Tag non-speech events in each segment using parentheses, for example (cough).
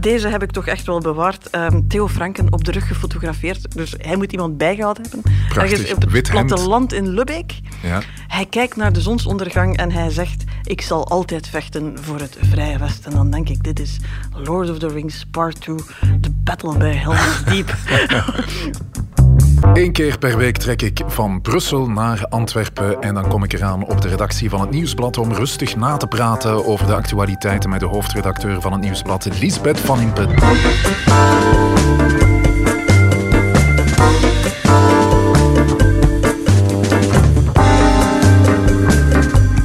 deze heb ik toch echt wel bewaard. Ehm, Theo Franken op de rug gefotografeerd. Dus hij moet iemand bijgehouden hebben. Prachtig. Ergens op het Wit hemd. platteland in Lubbeek. Ja. Hij kijkt naar de zonsondergang en hij zegt: Ik zal altijd vechten voor het Vrije West. En dan denk ik: Dit is Lord of the Rings Part 2, The Battle bij Helm's (laughs) Deep. Eén keer per week trek ik van Brussel naar Antwerpen en dan kom ik eraan op de redactie van het Nieuwsblad om rustig na te praten over de actualiteiten met de hoofdredacteur van het Nieuwsblad, Lisbeth van Impen.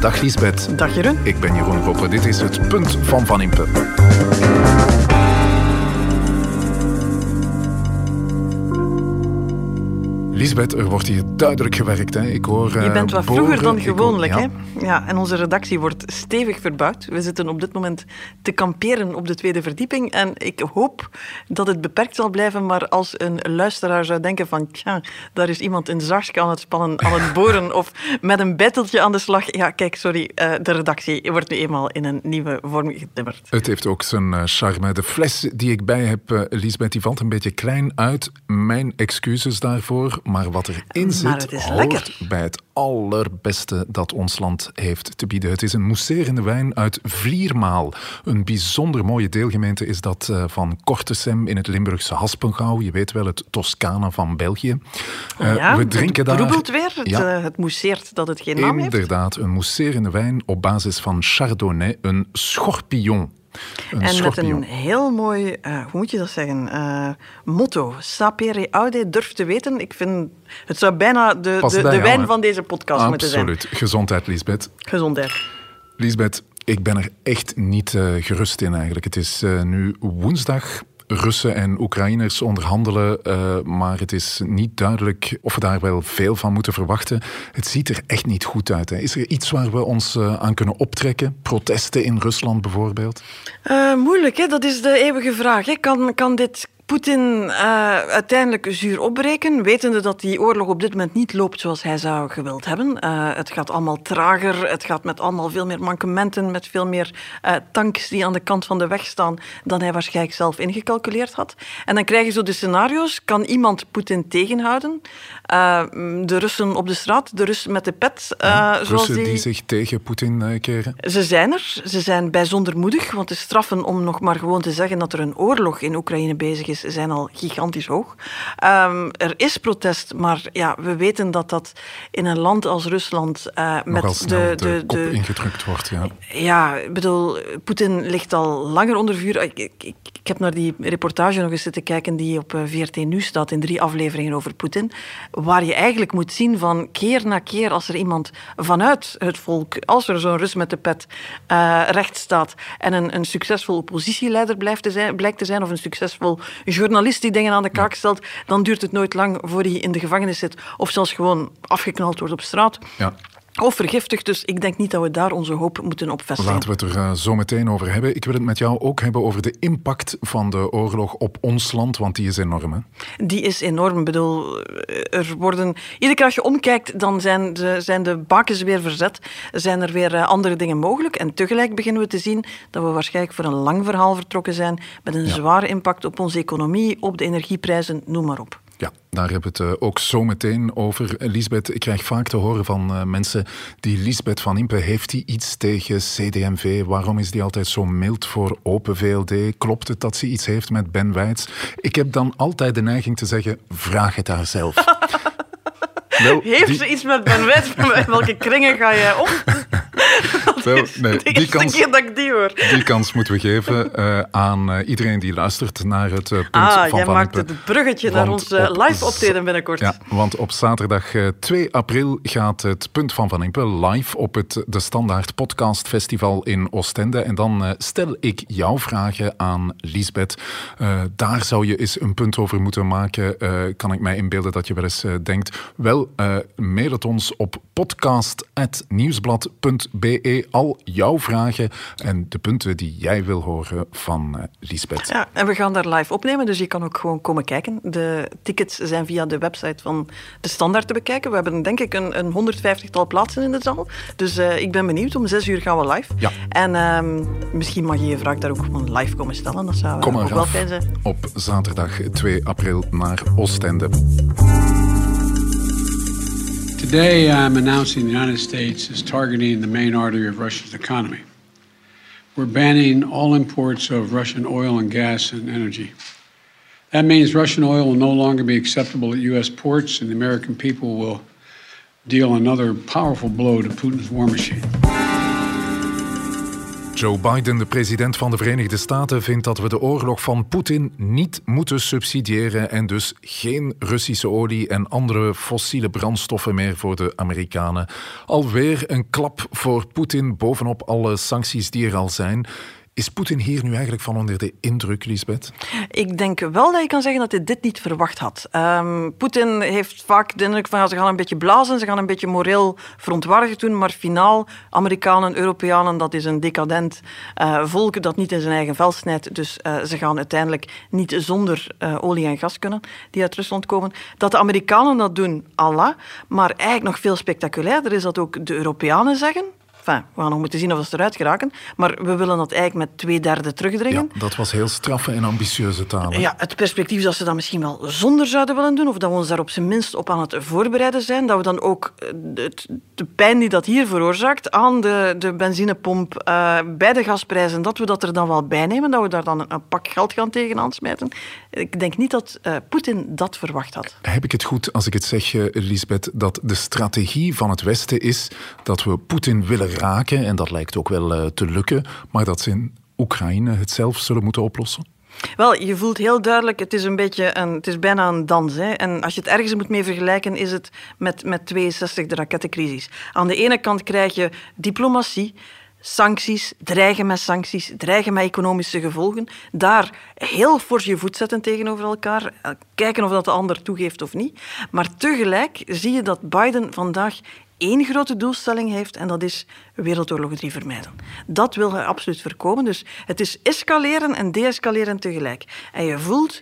Dag Lisbeth. Dag Jeroen. Ik ben Jeroen Roppe. Dit is het punt van Van Impe. Lisbeth, er wordt hier duidelijk gewerkt. Hè. Ik hoor, Je eh, bent wat bogen, vroeger dan hoor- gewoonlijk, ja. hè? Ja, en onze redactie wordt stevig verbouwd. We zitten op dit moment te kamperen op de tweede verdieping. En ik hoop dat het beperkt zal blijven. Maar als een luisteraar zou denken van... Tja, daar is iemand een zarsk aan het spannen, aan het boren... of met een betteltje aan de slag. Ja, kijk, sorry. eh, de redactie wordt nu eenmaal in een nieuwe vorm getimmerd. Het heeft ook zijn eh, charme. De fles die ik bij heb, eh, Lisbeth, die valt een beetje klein uit. Mijn excuses daarvoor. Maar wat erin zit, is hoort lekker. bij het allerbeste dat ons land heeft te bieden. Het is een mousserende wijn uit Vliermaal. Een bijzonder mooie deelgemeente is dat eh, van Kortesem in het Limburgse Haspengouw. Je weet wel, het Toscane van België. Eh, ja, we drinken het daar... weer. Het, Ja. eh, het mousseert dat het geen naam heeft. Inderdaad, een mousserende wijn op basis van Chardonnay, een schorpillon. Een En met een heel mooi, eh, hoe moet je dat zeggen, eh, motto. Sapere aude, durf te weten. Ik vind, het zou bijna de, de, wijn van deze podcast moeten zijn. Absoluut. Gezondheid, Lisbeth. Gezondheid. Lisbeth, ik ben er echt niet eh, gerust in eigenlijk. Het is nu woensdag. Russen en Oekraïners onderhandelen, eh, maar het is niet duidelijk of we daar wel veel van moeten verwachten. Het ziet er echt niet goed uit. Hè. Is er iets waar we ons eh, aan kunnen optrekken? Protesten in Rusland bijvoorbeeld? Eh, moeilijk, hè? dat is de eeuwige vraag. Kan, kan dit Poetin eh, uiteindelijk zuur opbreken, wetende dat die oorlog op dit moment niet loopt zoals hij zou gewild hebben? Eh, het gaat allemaal trager, het gaat met allemaal veel meer mankementen, met veel meer eh, tanks die aan de kant van de weg staan dan hij waarschijnlijk zelf ingecalculeerd had. En dan krijg je zo de scenario's. Kan iemand Poetin tegenhouden? Eh, de Russen op de straat, de Russen met de pet. eh, zoals Russen die... die zich tegen Poetin eh, keren? Ze zijn er. Ze zijn bijzonder moedig, want de straffen om nog maar gewoon te zeggen dat er een oorlog in Oekraïne bezig is, zijn al gigantisch hoog. Ehm, er is protest, maar ja, we weten dat dat in een land als Rusland Nogal met de, de, de, kop de, ingedrukt wordt, ja. ja, ik bedoel, Poetin ligt al langer onder vuur. Ik, ik, ik, ik heb naar die reportage nog eens zitten kijken die op VRT Nieuws staat in drie afleveringen over Poetin. Waar je eigenlijk moet zien van keer na keer als er iemand vanuit het volk, als er zo'n Rus met de pet eh, recht staat en een, een succesvol oppositieleider blijft te zijn, blijkt te zijn of een succesvol journalist die dingen aan de kaak stelt, dan duurt het nooit lang voor hij in de gevangenis zit of zelfs gewoon afgeknald wordt op straat. ja. Of vergiftigd, dus ik denk niet dat we daar onze hoop moeten op vestigen. Laten we het er eh, zo meteen over hebben. Ik wil het met jou ook hebben over de impact van de oorlog op ons land, want die is enorm. Hè? Die is enorm. Ik bedoel, er worden... Iedere keer als je omkijkt, dan zijn de, zijn de bakens weer verzet. Zijn er weer eh, andere dingen mogelijk. En tegelijk beginnen we te zien dat we waarschijnlijk voor een lang verhaal vertrokken zijn met een zware impact op onze economie, op de energieprijzen, noem maar op. Ja, daar hebben we het eh, ook zo meteen over. Lisbeth, ik krijg vaak te horen van eh, mensen die Lisbeth van Impe, heeft die iets tegen CD&V? Waarom is die altijd zo mild voor Open VLD? Klopt het dat ze iets heeft met Ben Weits? Ik heb dan altijd de neiging te zeggen, vraag het haar zelf. Wel, (laughs) Heeft die- ze iets met Ben? In (laughs) welke kringen ga jij om? (laughs) wel, (laughs) nee, de die kans, keer dat ik die hoor. die kans moeten we geven (laughs) eh, aan eh, iedereen die luistert naar het eh, punt Ah, van jij Van maakt Impe. het bruggetje naar ons op live optreden binnenkort. Ja, want op zaterdag eh, 2 april gaat het Punt van Van Impe live op het De Standaard Podcast Festival in Oostende. En dan stel ik jouw vragen aan Lisbeth. Daar zou je eens een punt over moeten maken. Kan ik mij inbeelden dat je wel eens denkt, wel, mail het ons op podcast.nieuwsblad.be al jouw vragen en de punten die jij wil horen van uh, Lisbeth. Ja, en we gaan daar live opnemen, dus je kan ook gewoon komen kijken. De tickets zijn via de website van de Standaard te bekijken. We hebben denk ik een, een 150-tal plaatsen in de zaal. Dus uh, ik ben benieuwd. Om zes uur gaan we live. Ja. En uh, misschien mag je je vraag daar ook gewoon live komen stellen. Dat zou Kom ook wel fijn zijn. Op zaterdag 2 april naar Oostende. Today, I'm announcing the United States is targeting the main artery of Russia's economy. We're banning all imports of Russian oil and gas and energy. That means Russian oil will no longer be acceptable at U.S. ports, and the American people will deal another powerful blow to Putin's war machine. Joe Biden, de president van de Verenigde Staten, vindt dat we de oorlog van Poetin niet moeten subsidiëren en dus geen Russische olie en andere fossiele brandstoffen meer voor de Amerikanen. Alweer een klap voor Poetin bovenop alle sancties die er al zijn. Is Poetin hier nu eigenlijk van onder de indruk, Lisbeth? Ik denk wel dat je kan zeggen dat hij dit niet verwacht had. Um, Poetin heeft vaak de indruk van ze gaan een beetje blazen, ze gaan een beetje moreel verontwaardigd doen, maar finaal, Amerikanen, Europeanen, dat is een decadent uh, volk dat niet in zijn eigen vel snijdt. Dus uh, ze gaan uiteindelijk niet zonder uh, olie en gas kunnen die uit Rusland komen. Dat de Amerikanen dat doen, Allah. Maar eigenlijk nog veel spectaculairder is dat ook de Europeanen zeggen Enfin, we gaan nog moeten zien of ze eruit geraken. Maar we willen dat eigenlijk met twee derde terugdringen. Ja, dat was heel straffe en ambitieuze taal. Ja, het perspectief dat ze dat misschien wel zonder zouden willen doen, of dat we ons daar op zijn minst op aan het voorbereiden zijn, dat we dan ook het, de pijn die dat hier veroorzaakt aan de, de benzinepomp, uh, bij de gasprijzen, dat we dat er dan wel bij nemen, dat we daar dan een, een pak geld gaan tegenaan smijten. Ik denk niet dat uh, Poetin dat verwacht had. Heb ik het goed als ik het zeg, Lisbeth, dat de strategie van het Westen is dat we Poetin willen raken, en dat lijkt ook wel uh, te lukken, maar dat ze in Oekraïne het zelf zullen moeten oplossen? Wel, je voelt heel duidelijk, het is een beetje een, het is bijna een dans. Hè? En als je het ergens moet mee vergelijken, is het met, met 62 de rakettencrisis. Aan de ene kant krijg je diplomatie, sancties, dreigen met sancties, dreigen met economische gevolgen. Daar heel fors je voet zetten tegenover elkaar, kijken of dat de ander toegeeft of niet. Maar tegelijk zie je dat Biden vandaag één grote doelstelling heeft en dat is Wereldoorlog 3 vermijden. Dat wil hij absoluut voorkomen. Dus het is escaleren en deescaleren tegelijk. En je voelt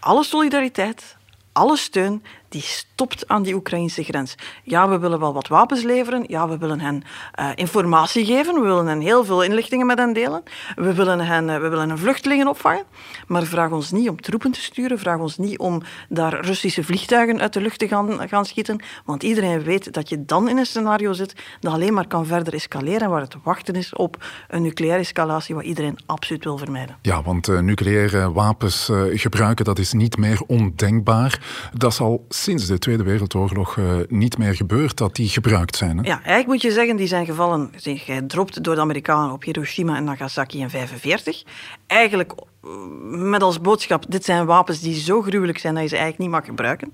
alle solidariteit, alle steun die stopt aan die Oekraïnse grens. Ja, we willen wel wat wapens leveren. Ja, we willen hen uh, informatie geven. We willen hen heel veel inlichtingen met hen delen. We willen hen, uh, we willen hen vluchtelingen opvangen. Maar vraag ons niet om troepen te sturen. Vraag ons niet om daar Russische vliegtuigen uit de lucht te gaan, gaan schieten. Want iedereen weet dat je dan in een scenario zit dat alleen maar kan verder escaleren. Waar het wachten is op een nucleaire escalatie, wat iedereen absoluut wil vermijden. Ja, want uh, nucleaire wapens gebruiken, dat is niet meer ondenkbaar. Dat is al sinds de Tweede Wereldoorlog uh, niet meer gebeurd dat die gebruikt zijn. Hè? Ja, eigenlijk moet je zeggen, die zijn gevallen, zijn gedropt door de Amerikanen op Hiroshima en Nagasaki in 1945. Eigenlijk eh, met als boodschap, dit zijn wapens die zo gruwelijk zijn dat je ze eigenlijk niet mag gebruiken.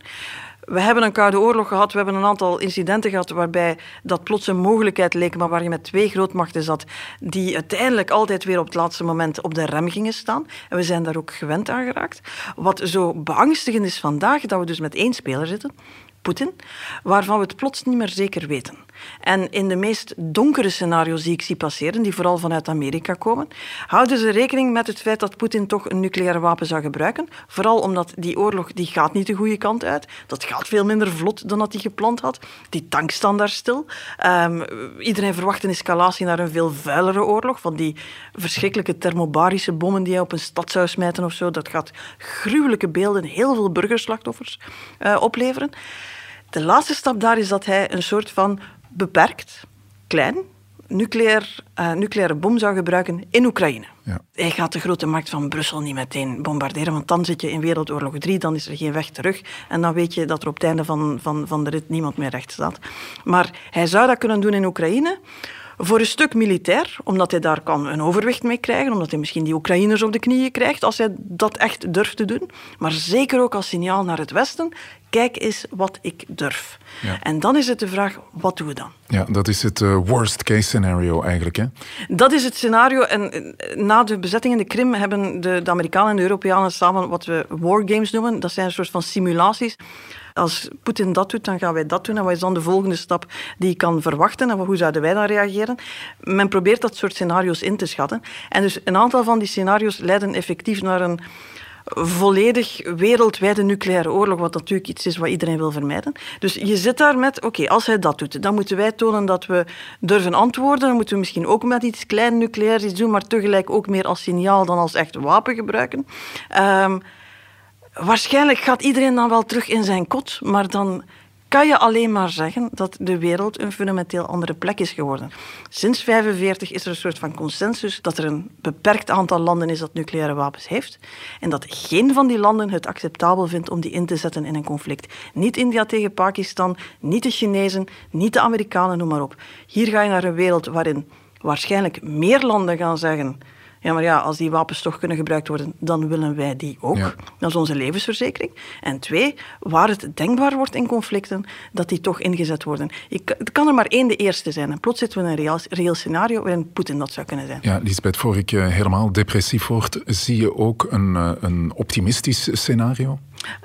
We hebben een Koude Oorlog gehad, we hebben een aantal incidenten gehad waarbij dat plots een mogelijkheid leek, maar waar je met twee grootmachten zat die uiteindelijk altijd weer op het laatste moment op de rem gingen staan. En we zijn daar ook gewend aan geraakt. Wat zo beangstigend is vandaag, dat we dus met één speler zitten, Poetin, waarvan we het plots niet meer zeker weten. En in de meest donkere scenario's die ik zie passeren, die vooral vanuit Amerika komen, houden ze rekening met het feit dat Poetin toch een nucleaire wapen zou gebruiken. Vooral omdat die oorlog die gaat niet de goede kant uit. Dat gaat veel minder vlot dan dat hij gepland had. Die tanks staan daar stil. Um, iedereen verwacht een escalatie naar een veel vuilere oorlog. Van die verschrikkelijke thermobarische bommen die hij op een stad zou smijten of zo. Dat gaat gruwelijke beelden, heel veel burgerslachtoffers uh, opleveren. De laatste stap daar is dat hij een soort van beperkt, klein, nucleair, uh, nucleaire bom zou gebruiken in Oekraïne. Ja. Hij gaat de grote markt van Brussel niet meteen bombarderen, want dan zit je in Wereldoorlog 3, dan is er geen weg terug. En dan weet je dat er op het einde van, van, van de rit niemand meer recht staat. Maar hij zou dat kunnen doen in Oekraïne. Voor een stuk militair, omdat hij daar kan een overwicht mee krijgen, omdat hij misschien die Oekraïners op de knieën krijgt, als hij dat echt durft te doen. Maar zeker ook als signaal naar het Westen, kijk eens wat ik durf. Ja. En dan is het de vraag, wat doen we dan? Ja, dat is het uh, worst case scenario eigenlijk. Hè? Dat is het scenario. En na de bezetting in de Krim hebben de, de Amerikanen en de Europeanen samen wat we wargames noemen. Dat zijn een soort van simulaties als Poetin dat doet, dan gaan wij dat doen. En wat is dan de volgende stap die je kan verwachten? En hoe zouden wij dan reageren? Men probeert dat soort scenario's in te schatten. En dus een aantal van die scenario's leiden effectief naar een volledig wereldwijde nucleaire oorlog, wat natuurlijk iets is wat iedereen wil vermijden. Dus je zit daar met, oké, als hij dat doet, dan moeten wij tonen dat we durven antwoorden. Dan moeten we misschien ook met iets klein nucleairs iets doen, maar tegelijk ook meer als signaal dan als echt wapen gebruiken. Um, waarschijnlijk gaat iedereen dan wel terug in zijn kot, maar dan kan je alleen maar zeggen dat de wereld een fundamenteel andere plek is geworden. Sinds 1945 is er een soort van consensus dat er een beperkt aantal landen is dat nucleaire wapens heeft en dat geen van die landen het acceptabel vindt om die in te zetten in een conflict. Niet India tegen Pakistan, niet de Chinezen, niet de Amerikanen, noem maar op. Hier ga je naar een wereld waarin waarschijnlijk meer landen gaan zeggen ja, maar ja, als die wapens toch kunnen gebruikt worden, dan willen wij die ook. Dat is onze levensverzekering. En twee, waar het denkbaar wordt in conflicten, dat die toch ingezet worden. Het kan er maar één de eerste zijn. En plots zitten we in een reëel, scenario waarin Poetin dat zou kunnen zijn. Ja, Lisbeth, voor ik eh, helemaal depressief word, zie je ook een, eh, een optimistisch scenario?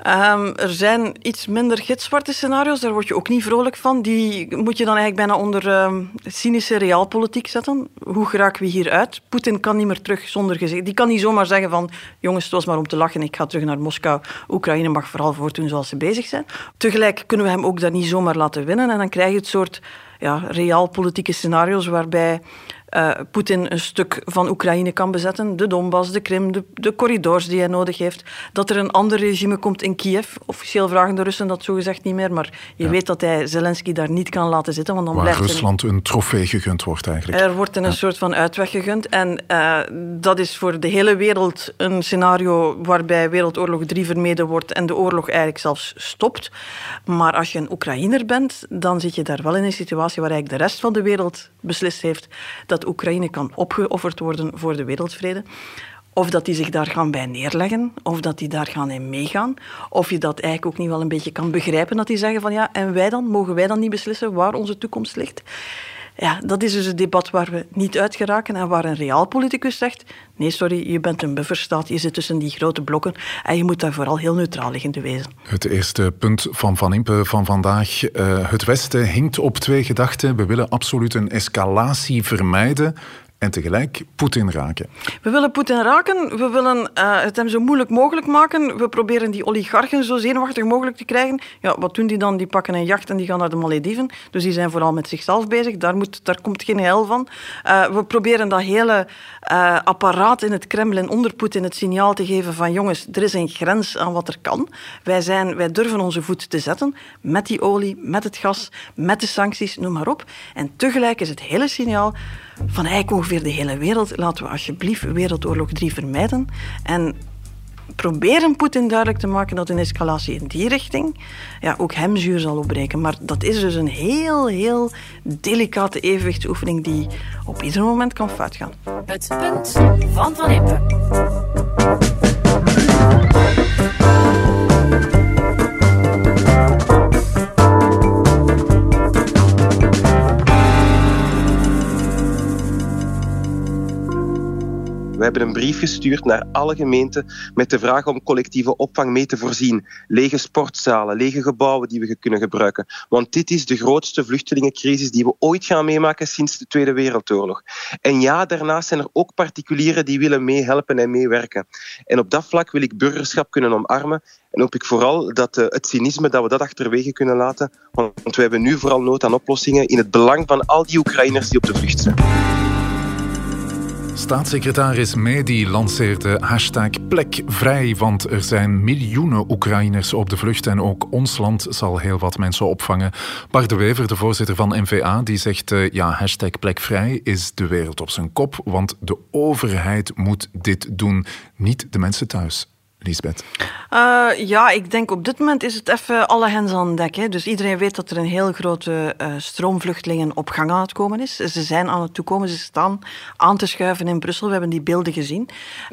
Um, er zijn iets minder gitzwarte scenario's, daar word je ook niet vrolijk van. Die moet je dan eigenlijk bijna onder um, cynische realpolitiek zetten. Hoe geraken we hieruit? Poetin kan niet meer terug zonder gezegd. Die kan niet zomaar zeggen van, jongens, het was maar om te lachen, ik ga terug naar Moskou. Oekraïne mag vooral voortdoen zoals ze bezig zijn. Tegelijk kunnen we hem ook daar niet zomaar laten winnen. En dan krijg je het soort ja, realpolitieke scenario's waarbij uh, Poetin een stuk van Oekraïne kan bezetten, de Donbass, de Krim, de, de, corridors die hij nodig heeft. Dat er een ander regime komt in Kiev. Officieel vragen de Russen dat zogezegd niet meer, maar je weet dat hij Zelensky daar niet kan laten zitten. Want dan Waar blijft Rusland een trofee gegund wordt eigenlijk. Er wordt een soort van uitweg gegund. En uh, dat is voor de hele wereld een scenario waarbij Wereldoorlog 3 vermeden wordt en de oorlog eigenlijk zelfs stopt. Maar als je een Oekraïner bent, dan zit je daar wel in een situatie waar eigenlijk de rest van de wereld beslist heeft dat Oekraïne kan opgeofferd worden voor de wereldvrede. Of dat die zich daar gaan bij neerleggen, of dat die daar gaan in meegaan. Of je dat eigenlijk ook niet wel een beetje kan begrijpen, dat die zeggen van ja, en wij dan? Mogen wij dan niet beslissen waar onze toekomst ligt? Ja, dat is dus het debat waar we niet uit geraken en waar een realpoliticus zegt nee, sorry, je bent een bufferstaat, je zit tussen die grote blokken en je moet daar vooral heel neutraal liggen te wezen. Het eerste punt van Van Impe van vandaag. Uh, het Westen hinkt op twee gedachten. We willen absoluut een escalatie vermijden en tegelijk Poetin raken. We willen Poetin raken, we willen uh, het hem zo moeilijk mogelijk maken. We proberen die oligarchen zo zenuwachtig mogelijk te krijgen. Ja, wat doen die dan? Die pakken een jacht en die gaan naar de Malediven. Dus die zijn vooral met zichzelf bezig. Daar, moet, daar komt geen heil van. Uh, we proberen dat hele uh, apparaat in het Kremlin onder Poetin het signaal te geven van jongens, er is een grens aan wat er kan. Wij, zijn, wij durven onze voet te zetten met die olie, met het gas, met de sancties, noem maar op. En tegelijk is het hele signaal van eigenlijk ongeveer de hele wereld. Laten we alsjeblieft Wereldoorlog 3 vermijden. En proberen Poetin duidelijk te maken dat een escalatie in die richting ja, ook hem zuur zal opbreken. Maar dat is dus een heel, heel delicate evenwichtsoefening die op ieder moment kan fout gaan. Het punt van Van Impe. Hebben een brief gestuurd naar alle gemeenten met de vraag om collectieve opvang mee te voorzien. Lege sportzalen, lege gebouwen die we kunnen gebruiken. Want dit is de grootste vluchtelingencrisis die we ooit gaan meemaken sinds de Tweede Wereldoorlog. En ja, daarnaast zijn er ook particulieren die willen meehelpen en meewerken. En op dat vlak wil ik burgerschap kunnen omarmen en hoop ik vooral dat uh, het cynisme, dat we dat achterwege kunnen laten. Want we hebben nu vooral nood aan oplossingen in het belang van al die Oekraïners die op de vlucht zijn. Staatssecretaris Medi lanceert de hashtag plekvrij, want er zijn miljoenen Oekraïners op de vlucht en ook ons land zal heel wat mensen opvangen. Bart de Wever, de voorzitter van NVA, die zegt uh, ja, hashtag plekvrij is de wereld op zijn kop, want de overheid moet dit doen, niet de mensen thuis. Lisbeth? Uh, ja, ik denk op dit moment is het even alle hens aan dek. Hè. Dus iedereen weet dat er een heel grote uh, stroom vluchtelingen op gang aan het komen is. Ze zijn aan het toekomen, ze staan aan te schuiven in Brussel. We hebben die beelden gezien.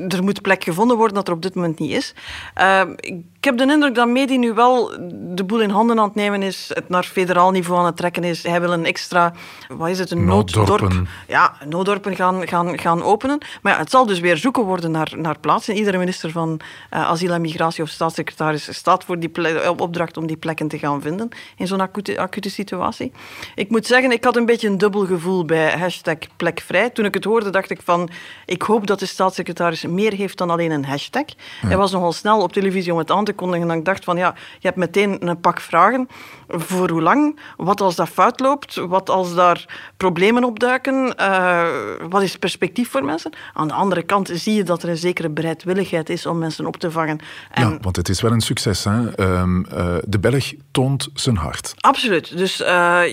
Er moet plek gevonden worden dat er op dit moment niet is. Uh, ik heb de indruk dat Medi nu wel de boel in handen aan het nemen is, het naar federaal niveau aan het trekken is. Hij wil een extra, wat is het, een nooddorp. Ja, nooddorpen gaan, gaan, gaan openen. Maar ja, het zal dus weer zoeken worden naar, naar plaatsen. Iedere minister van uh, asiel en migratie of staatssecretaris staat voor die opdracht om die plekken te gaan vinden in zo'n acute, acute situatie. Ik moet zeggen, ik had een beetje een dubbel gevoel bij hashtag plekvrij. Toen ik het hoorde, dacht ik van, ik hoop dat de staatssecretaris meer heeft dan alleen een hashtag. Hij was nogal snel op televisie om het aan te kondigen en ik dacht van, ja, je hebt meteen een pak vragen. Voor hoe lang? Wat als dat fout loopt? Wat als daar problemen opduiken? Uh, wat is het perspectief voor mensen? Aan de andere kant zie je dat er een zekere bereidwilligheid is om mensen op te vangen. En ja, want het is wel een succes. Hè? Um, uh, de Belg toont zijn hart. Absoluut. Dus uh,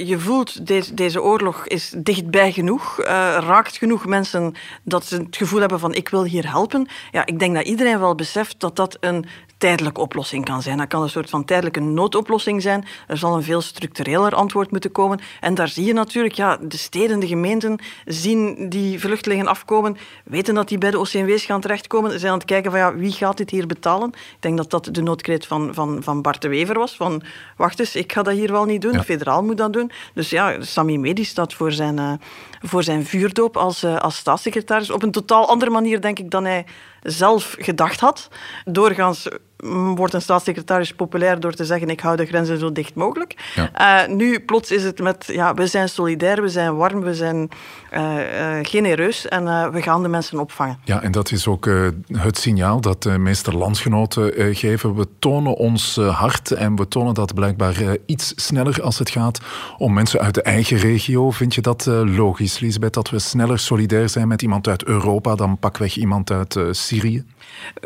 je voelt, deze, deze oorlog is dichtbij genoeg, raakt genoeg mensen dat ze het gevoel hebben van ik wil hier helpen. Ja, ik denk dat iedereen wel beseft dat dat een tijdelijke oplossing kan zijn. Dat kan een soort van tijdelijke noodoplossing zijn. Er zal een veel structureler antwoord moeten komen. En daar zie je natuurlijk, ja, de steden, de gemeenten zien die vluchtelingen afkomen, weten dat die bij de OCMW's gaan terechtkomen, zijn aan het kijken van ja, wie gaat dit hier betalen. Ik denk dat dat de noodkreet van, van, van Bart de Wever was, van wacht eens, ik ga dat hier wel niet doen, federaal moet dat doen. Dus ja, Sami Medi staat voor zijn, uh, voor zijn vuurdoop als, uh, als staatssecretaris op een totaal andere manier, denk ik, dan hij zelf gedacht had. Doorgaans wordt een staatssecretaris populair door te zeggen ik hou de grenzen zo dicht mogelijk. Uh, nu plots is het met ja, we zijn solidair, we zijn warm, we zijn uh, uh, genereus en we gaan de mensen opvangen. Ja, en dat is ook het signaal dat de meeste landgenoten geven. We tonen ons hart en we tonen dat blijkbaar iets sneller als het gaat om mensen uit de eigen regio. Vind je dat logisch, Lisbeth, dat we sneller solidair zijn met iemand uit Europa dan pakweg iemand uit Syrië?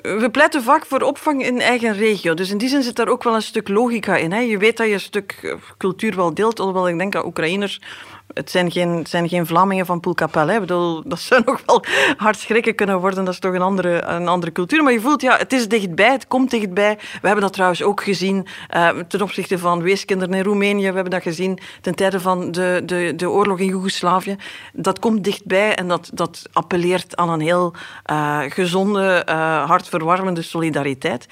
We pleiten vaak voor opvang in eigen regio. Dus in die zin zit daar ook wel een stuk logica in. Hè. Je weet dat je een stuk eh, cultuur wel deelt, alhoewel ik denk dat Oekraïners het zijn geen, zijn geen Vlamingen van Poelkapel. Hè. bedoel, dat zou (laughs) nog wel hard schrikken kunnen worden. Dat is toch een andere, een andere cultuur. Maar je voelt, ja, het is dichtbij, het komt dichtbij. We hebben dat trouwens ook gezien uh, ten opzichte van weeskinderen in Roemenië. We hebben dat gezien ten tijde van de, de, de oorlog in Joegoslavië. Dat komt dichtbij en dat, dat appelleert aan een heel uh, gezonde, uh, hartverwarmende solidariteit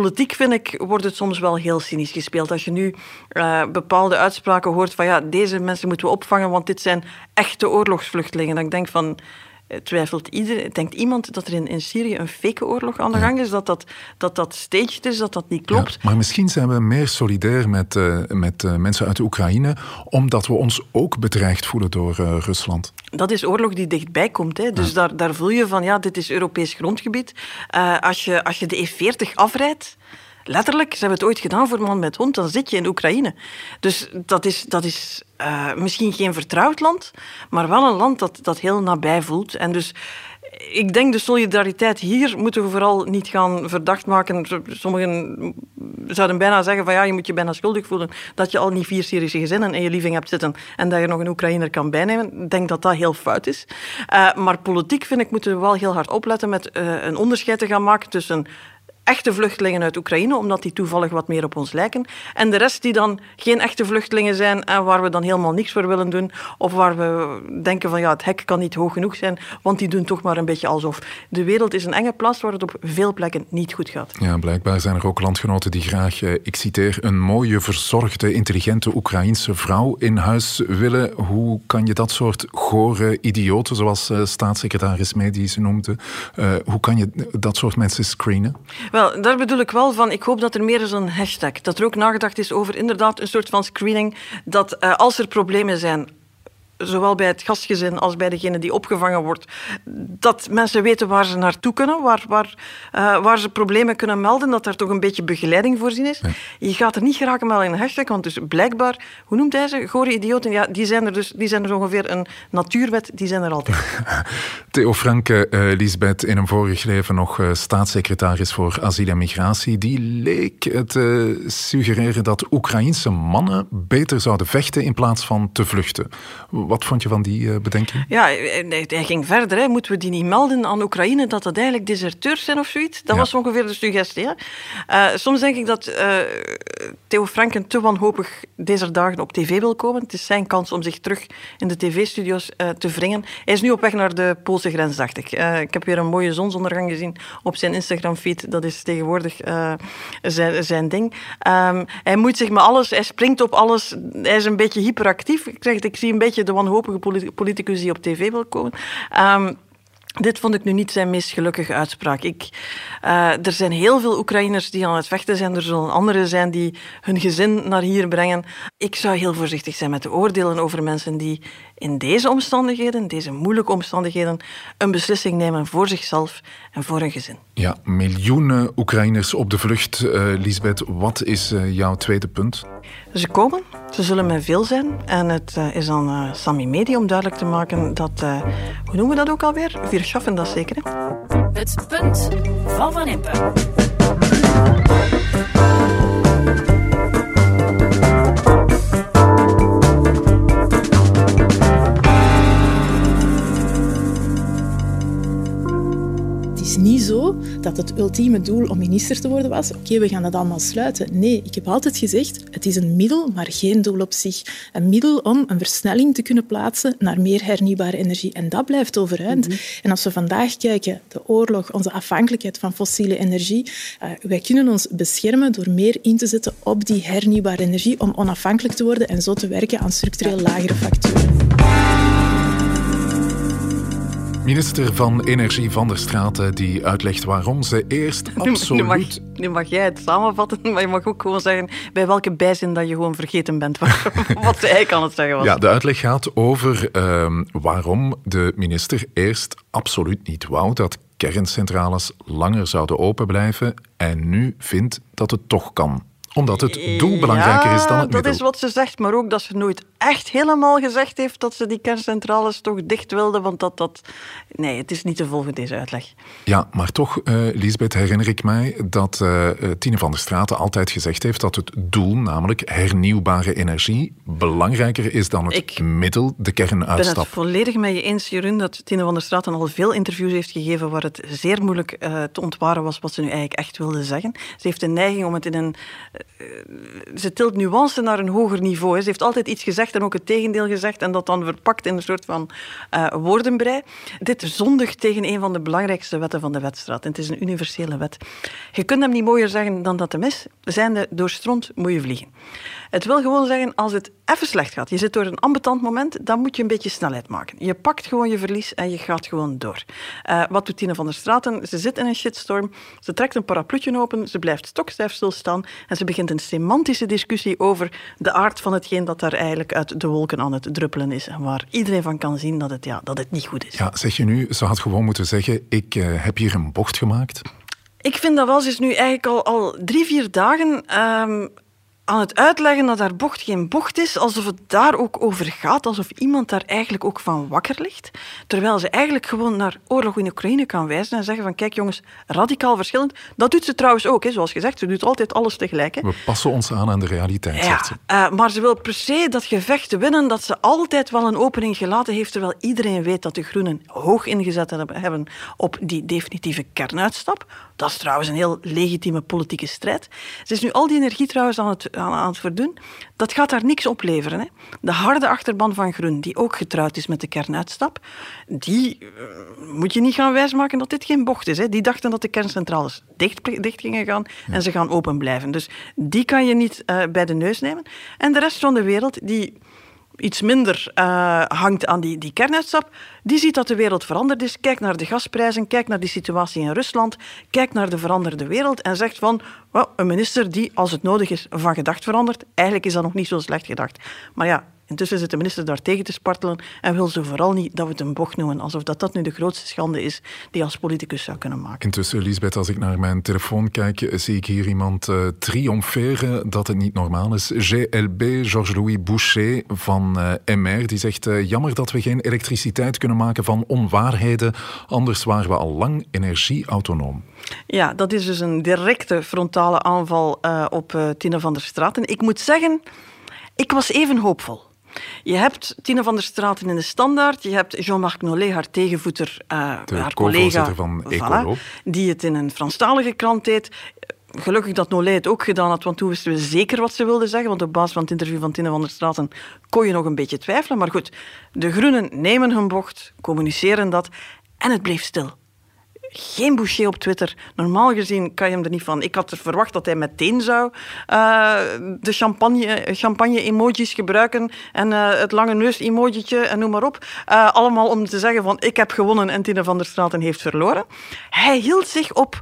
politiek, vind ik, wordt het soms wel heel cynisch gespeeld. Als je nu uh, bepaalde uitspraken hoort van ja, deze mensen moeten we opvangen, want dit zijn echte oorlogsvluchtelingen. Dan denk van, eh, twijfelt iedereen, denkt iemand dat er in, in Syrië een fake oorlog aan de gang is, dat dat, dat, dat staged is, dat dat niet klopt. Ja, maar misschien zijn we meer solidair met, uh, met uh, mensen uit de Oekraïne, omdat we ons ook bedreigd voelen door uh, Rusland. Dat is oorlog die dichtbij komt. Hè. Dus ja. daar, daar voel je van, ja, dit is Europees grondgebied. als, je, als je de E40 afrijdt, letterlijk, ze hebben het ooit gedaan voor man met hond, dan zit je in Oekraïne. Dus dat is, dat is uh, misschien geen vertrouwd land, maar wel een land dat, dat heel nabij voelt. En dus ik denk de solidariteit hier moeten we vooral niet gaan verdacht maken. Sommigen zouden bijna zeggen van ja, je moet je bijna schuldig voelen dat je al niet vier Syrische gezinnen in je living hebt zitten en dat je nog een Oekraïner kan bijnemen. Ik denk dat dat heel fout is. Uh, maar politiek vind ik moeten we wel heel hard opletten met uh, een onderscheid te gaan maken tussen echte vluchtelingen uit Oekraïne, omdat die toevallig wat meer op ons lijken. En de rest die dan geen echte vluchtelingen zijn en waar we dan helemaal niks voor willen doen. Of waar we denken van ja, het hek kan niet hoog genoeg zijn, want die doen toch maar een beetje alsof. De wereld is een enge plaats waar het op veel plekken niet goed gaat. Ja, blijkbaar zijn er ook landgenoten die graag, eh, ik citeer, een mooie, verzorgde, intelligente Oekraïense vrouw in huis willen. Hoe kan je dat soort gore idioten, zoals uh, staatssecretaris Medi ze noemde, hoe kan je dat soort mensen screenen? Wel, daar bedoel ik wel van, ik hoop dat er meer is een hashtag. Dat er ook nagedacht is over inderdaad een soort van screening. Dat uh, als er problemen zijn, zowel bij het gastgezin als bij degene die opgevangen wordt, dat mensen weten waar ze naartoe kunnen, waar, waar, uh, waar ze problemen kunnen melden, dat er toch een beetje begeleiding voorzien is. Ja. Je gaat er niet geraken met een hashtag, want dus blijkbaar, hoe noemt hij ze? Gore idioten, ja, die zijn er dus die zijn er ongeveer een natuurwet, die zijn er altijd. (laughs) Theo Franke, uh, Lisbeth, in een vorig leven nog uh, staatssecretaris voor asiel en migratie, die leek het suggereren dat Oekraïense mannen beter zouden vechten in plaats van te vluchten. Wat vond je van die uh, bedenking? Ja, hij ging verder. Hè. Moeten we die niet melden aan Oekraïne dat dat eigenlijk deserteurs zijn of zoiets? Dat ja. was ongeveer de suggestie. Hè. Uh, soms denk ik dat uh, Theo Franken te wanhopig deze dagen op tv wil komen. Het is zijn kans om zich terug in de tv-studio's te wringen. Hij is nu op weg naar de Poolse grens, dacht ik. ik heb weer een mooie zonsondergang gezien op zijn Instagram-feed. Dat is tegenwoordig zijn, zijn ding. Um, hij moet zich met alles, hij springt op alles. Hij is een beetje hyperactief. Ik zeg het, ik zie een beetje de wanhopige politicus die op tv wil komen. Um, Dit vond ik nu niet zijn meest gelukkige uitspraak. Ik, uh, er zijn heel veel Oekraïners die aan het vechten zijn. Er zullen anderen zijn die hun gezin naar hier brengen. Ik zou heel voorzichtig zijn met de oordelen over mensen die in deze omstandigheden, deze moeilijke omstandigheden, een beslissing nemen voor zichzelf en voor hun gezin. Ja, miljoenen Oekraïners op de vlucht. Uh, Lisbeth, wat is uh, jouw tweede punt? Ze komen, ze zullen met veel zijn. En het uh, is aan Sami Medi om duidelijk te maken dat, uh, hoe noemen we dat ook alweer? Wir schaffen dat zeker. Hè? Het punt van Van Impe. Dat het ultieme doel om minister te worden was. Oké, okay, we gaan dat allemaal sluiten. Nee, ik heb altijd gezegd, het is een middel, maar geen doel op zich. Een middel om een versnelling te kunnen plaatsen naar meer hernieuwbare energie. En dat blijft overeind. Mm -hmm. En als we vandaag kijken, de oorlog, onze afhankelijkheid van fossiele energie, uh, wij kunnen ons beschermen door meer in te zetten op die hernieuwbare energie om onafhankelijk te worden en zo te werken aan structureel lagere facturen. Minister van Energie van der Straten die uitlegt waarom ze eerst (laughs) absoluut... Nu mag, nu mag jij het samenvatten, maar je mag ook gewoon zeggen bij welke bijzin dat je gewoon vergeten bent (laughs) wat hij kan het zeggen was. Ja, de uitleg gaat over uh, waarom de minister eerst absoluut niet wou dat kerncentrales langer zouden open blijven en nu vindt dat het toch kan omdat het doel belangrijker ja, is dan het dat middel. is wat ze zegt, maar ook dat ze nooit echt helemaal gezegd heeft dat ze die kerncentrales toch dicht wilde, want dat dat... Nee, het is niet te volgen, deze uitleg. Ja, maar toch, uh, Lisbeth, herinner ik mij dat uh, Tine van der Straten altijd gezegd heeft dat het doel, namelijk hernieuwbare energie, belangrijker is dan het ik middel, de kernuitstap. Ik ben het volledig met je eens, Jeroen, dat Tine van der Straten al veel interviews heeft gegeven waar het zeer moeilijk uh, te ontwaren was wat ze nu eigenlijk echt wilde zeggen. Ze heeft de neiging om het in een ze tilt nuance naar een hoger niveau. Ze heeft altijd iets gezegd en ook het tegendeel gezegd en dat dan verpakt in een soort van uh, woordenbrei. Dit zondigt tegen een van de belangrijkste wetten van de wetstraat. En het is een universele wet. Je kunt hem niet mooier zeggen dan dat hem is. Zijnde door stront moet je vliegen. Het wil gewoon zeggen, als het even slecht gaat, je zit door een ambetant moment, dan moet je een beetje snelheid maken. Je pakt gewoon je verlies en je gaat gewoon door. Uh, wat doet Tine van der Straten? Ze zit in een shitstorm, ze trekt een parapluutje open, ze blijft stokstijf stilstaan en ze begint een semantische discussie over de aard van hetgeen dat daar eigenlijk uit de wolken aan het druppelen is en waar iedereen van kan zien dat het, ja, dat het niet goed is. Ja, zeg je nu, ze had gewoon moeten zeggen, ik uh, heb hier een bocht gemaakt? Ik vind dat wel, ze is nu eigenlijk al, al drie, vier dagen um, aan het uitleggen dat haar bocht geen bocht is, alsof het daar ook over gaat, alsof iemand daar eigenlijk ook van wakker ligt. Terwijl ze eigenlijk gewoon naar oorlog in Oekraïne kan wijzen en zeggen van kijk jongens, radicaal verschillend. Dat doet ze trouwens ook, hè, zoals gezegd, ze doet altijd alles tegelijk. Hè. We passen ons aan aan de realiteit, ja, zegt ze. Uh, maar ze wil per se dat gevecht winnen, dat ze altijd wel een opening gelaten heeft, terwijl iedereen weet dat de Groenen hoog ingezet hebben op die definitieve kernuitstap. Dat is trouwens een heel legitieme politieke strijd. Ze is nu al die energie trouwens aan het, aan, aan het verdoen. Dat gaat daar niks opleveren. Hè. De harde achterban van Groen, die ook getrouwd is met de kernuitstap, die uh, moet je niet gaan wijsmaken dat dit geen bocht is. Hè. Die dachten dat de kerncentrales dicht, dicht gingen gaan ja. en ze gaan open blijven. Dus die kan je niet uh, bij de neus nemen. En de rest van de wereld, die iets minder uh, hangt aan die, die die ziet dat de wereld veranderd is. Kijk naar de gasprijzen, kijk naar die situatie in Rusland, kijk naar de veranderde wereld en zegt van, well, een minister die, als het nodig is, van gedacht verandert. Eigenlijk is dat nog niet zo slecht gedacht. Maar ja, Intussen zit de minister daar tegen te spartelen en wil ze vooral niet dat we het een bocht noemen, alsof dat, dat nu de grootste schande is die je als politicus zou kunnen maken. Intussen, Lisbeth, als ik naar mijn telefoon kijk, zie ik hier iemand uh, triomferen dat het niet normaal is. GLB, Georges-Louis Boucher van uh, MR, die zegt uh, jammer dat we geen elektriciteit kunnen maken van onwaarheden, anders waren we al lang energieautonoom. Ja, dat is dus een directe frontale aanval op Tine van der Straten. Ik moet zeggen, ik was even hoopvol. Je hebt Tine van der Straten in de Standaard, je hebt Jean-Marc Nollet, haar tegenvoeter, uh, haar collega, van voilà, die het in een Franstalige krant deed. Gelukkig dat Nollet het ook gedaan had, want toen wisten we zeker wat ze wilde zeggen. Want op basis van het interview van Tine van der Straten kon je nog een beetje twijfelen. Maar goed, de Groenen nemen hun bocht, communiceren dat en het bleef stil. Geen Boucher op Twitter. Normaal gezien kan je hem er niet van. Ik had er verwacht dat hij meteen zou uh, de champagne, champagne emojis gebruiken en uh, het lange neus emojitje en noem maar op. Uh, allemaal om te zeggen van ik heb gewonnen en Tine van der Straten heeft verloren. Hij hield zich op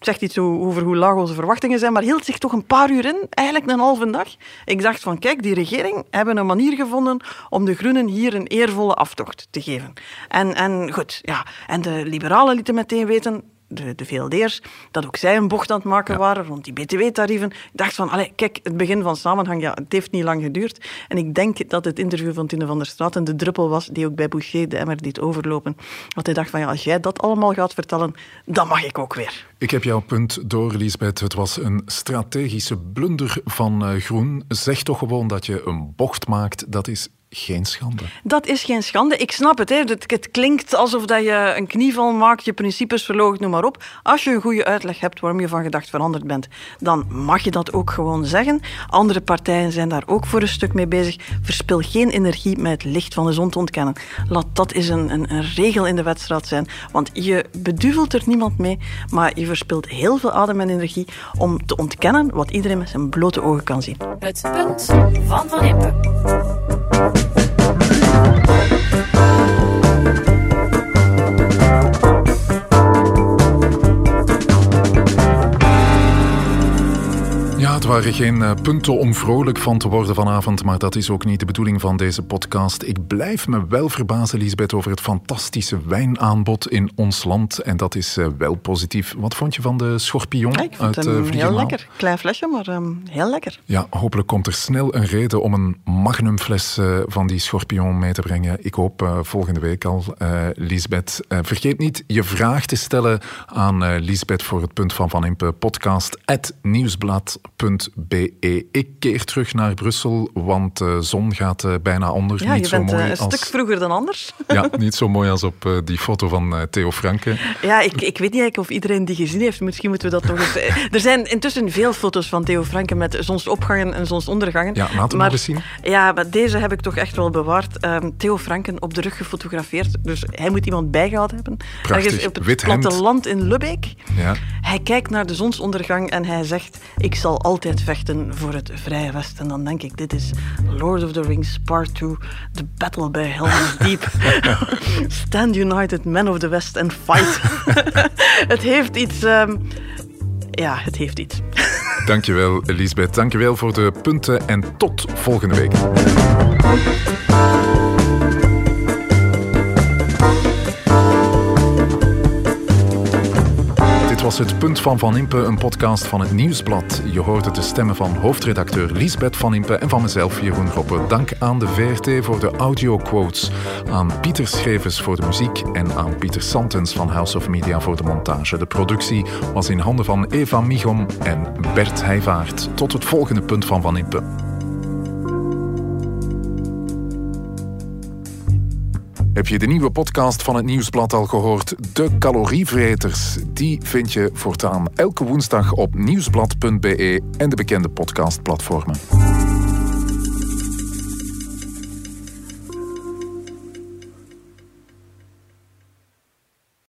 zegt iets over hoe laag onze verwachtingen zijn, maar hield zich toch een paar uur in, eigenlijk een halve dag. Ik dacht van, kijk, die regering hebben een manier gevonden om de Groenen hier een eervolle aftocht te geven. En, en goed, ja. En de liberalen lieten meteen weten, de, de VLD'ers, dat ook zij een bocht aan het maken waren rond die btw-tarieven. Ik dacht van, allez, kijk, het begin van samenhang, ja, het heeft niet lang geduurd. En ik denk dat het interview van Tine van der Straten de druppel was die ook bij Boucher de emmer deed overlopen. Want hij dacht van, ja, als jij dat allemaal gaat vertellen, dan mag ik ook weer. Ik heb jouw punt door, Lisbeth. Het was een strategische blunder van uh, Groen. Zeg toch gewoon dat je een bocht maakt. Dat is geen schande. Dat is geen schande. Ik snap het. Hè. Het, het klinkt alsof dat je een knieval maakt, je principes verloogt, noem maar op. Als je een goede uitleg hebt waarom je van gedacht veranderd bent, dan mag je dat ook gewoon zeggen. Andere partijen zijn daar ook voor een stuk mee bezig. Verspil geen energie met het licht van de zon te ontkennen. Laat dat eens een, een, een regel in de wedstrijd zijn. Want je beduvelt er niemand mee, maar je verspilt heel veel adem en energie om te ontkennen wat iedereen met zijn blote ogen kan zien. Het punt van Van Impe. Ja, het waren geen eh, punten om vrolijk van te worden vanavond, maar dat is ook niet de bedoeling van deze podcast. Ik blijf me wel verbazen, Lisbeth, over het fantastische wijnaanbod in ons land. En dat is uh, wel positief. Wat vond je van de schorpioen ja, ik vond uit hem uh, heel lekker. Klein flesje, maar um, heel lekker. Ja, hopelijk komt er snel een reden om een magnumfles uh, van die schorpioen mee te brengen. Ik hoop volgende week al, Lisbeth. vergeet niet je vraag te stellen aan Lisbeth voor het punt van Van Impe podcast at Be. Ik keer terug naar Brussel, want de zon gaat uh, bijna onder. Ja, niet je zo bent mooi uh, een als... stuk vroeger dan anders. Ja, (laughs) niet zo mooi als op die foto van Theo Franke. Ja, ik, ik weet niet eigenlijk of iedereen die gezien heeft. Misschien moeten we dat nog eens... er zijn intussen veel foto's van Theo Franke met zonsopgangen en zonsondergangen. Ja, laten we maar, eens zien. Ja, maar deze heb ik toch echt wel bewaard. Um, Theo Franken op de rug gefotografeerd. Dus hij moet iemand bijgehouden hebben. Prachtig, Ergens op het wit hemd. platteland in Lubbeek. Ja. Hij kijkt naar de zonsondergang en hij zegt... Ik zal altijd vechten voor het Vrije Westen. En dan denk ik, dit is Lord of the Rings Part 2, The Battle by Helm's Deep. (laughs) Stand united, men of the West, and fight. (laughs) het heeft iets... Um, ja, het heeft iets. (laughs) Dankjewel, Elisabeth. Dankjewel voor de punten en tot volgende week. Was het Punt van Van Impe, een podcast van het Nieuwsblad. Je hoorde de stemmen van hoofdredacteur Liesbeth Van Impe en van mezelf, Jeroen Roppe. Dank aan de VRT voor de audioquotes, aan Pieter Schrevers voor de muziek en aan Pieter Santens van House of Media voor de montage. De productie was in handen van Eva Michom en Bert Heijvaart. Tot het volgende Punt van Van Impe. Heb je de nieuwe podcast van het Nieuwsblad al gehoord? De calorievreters. Die vind je voortaan elke woensdag op nieuwsblad.be en de bekende podcastplatformen.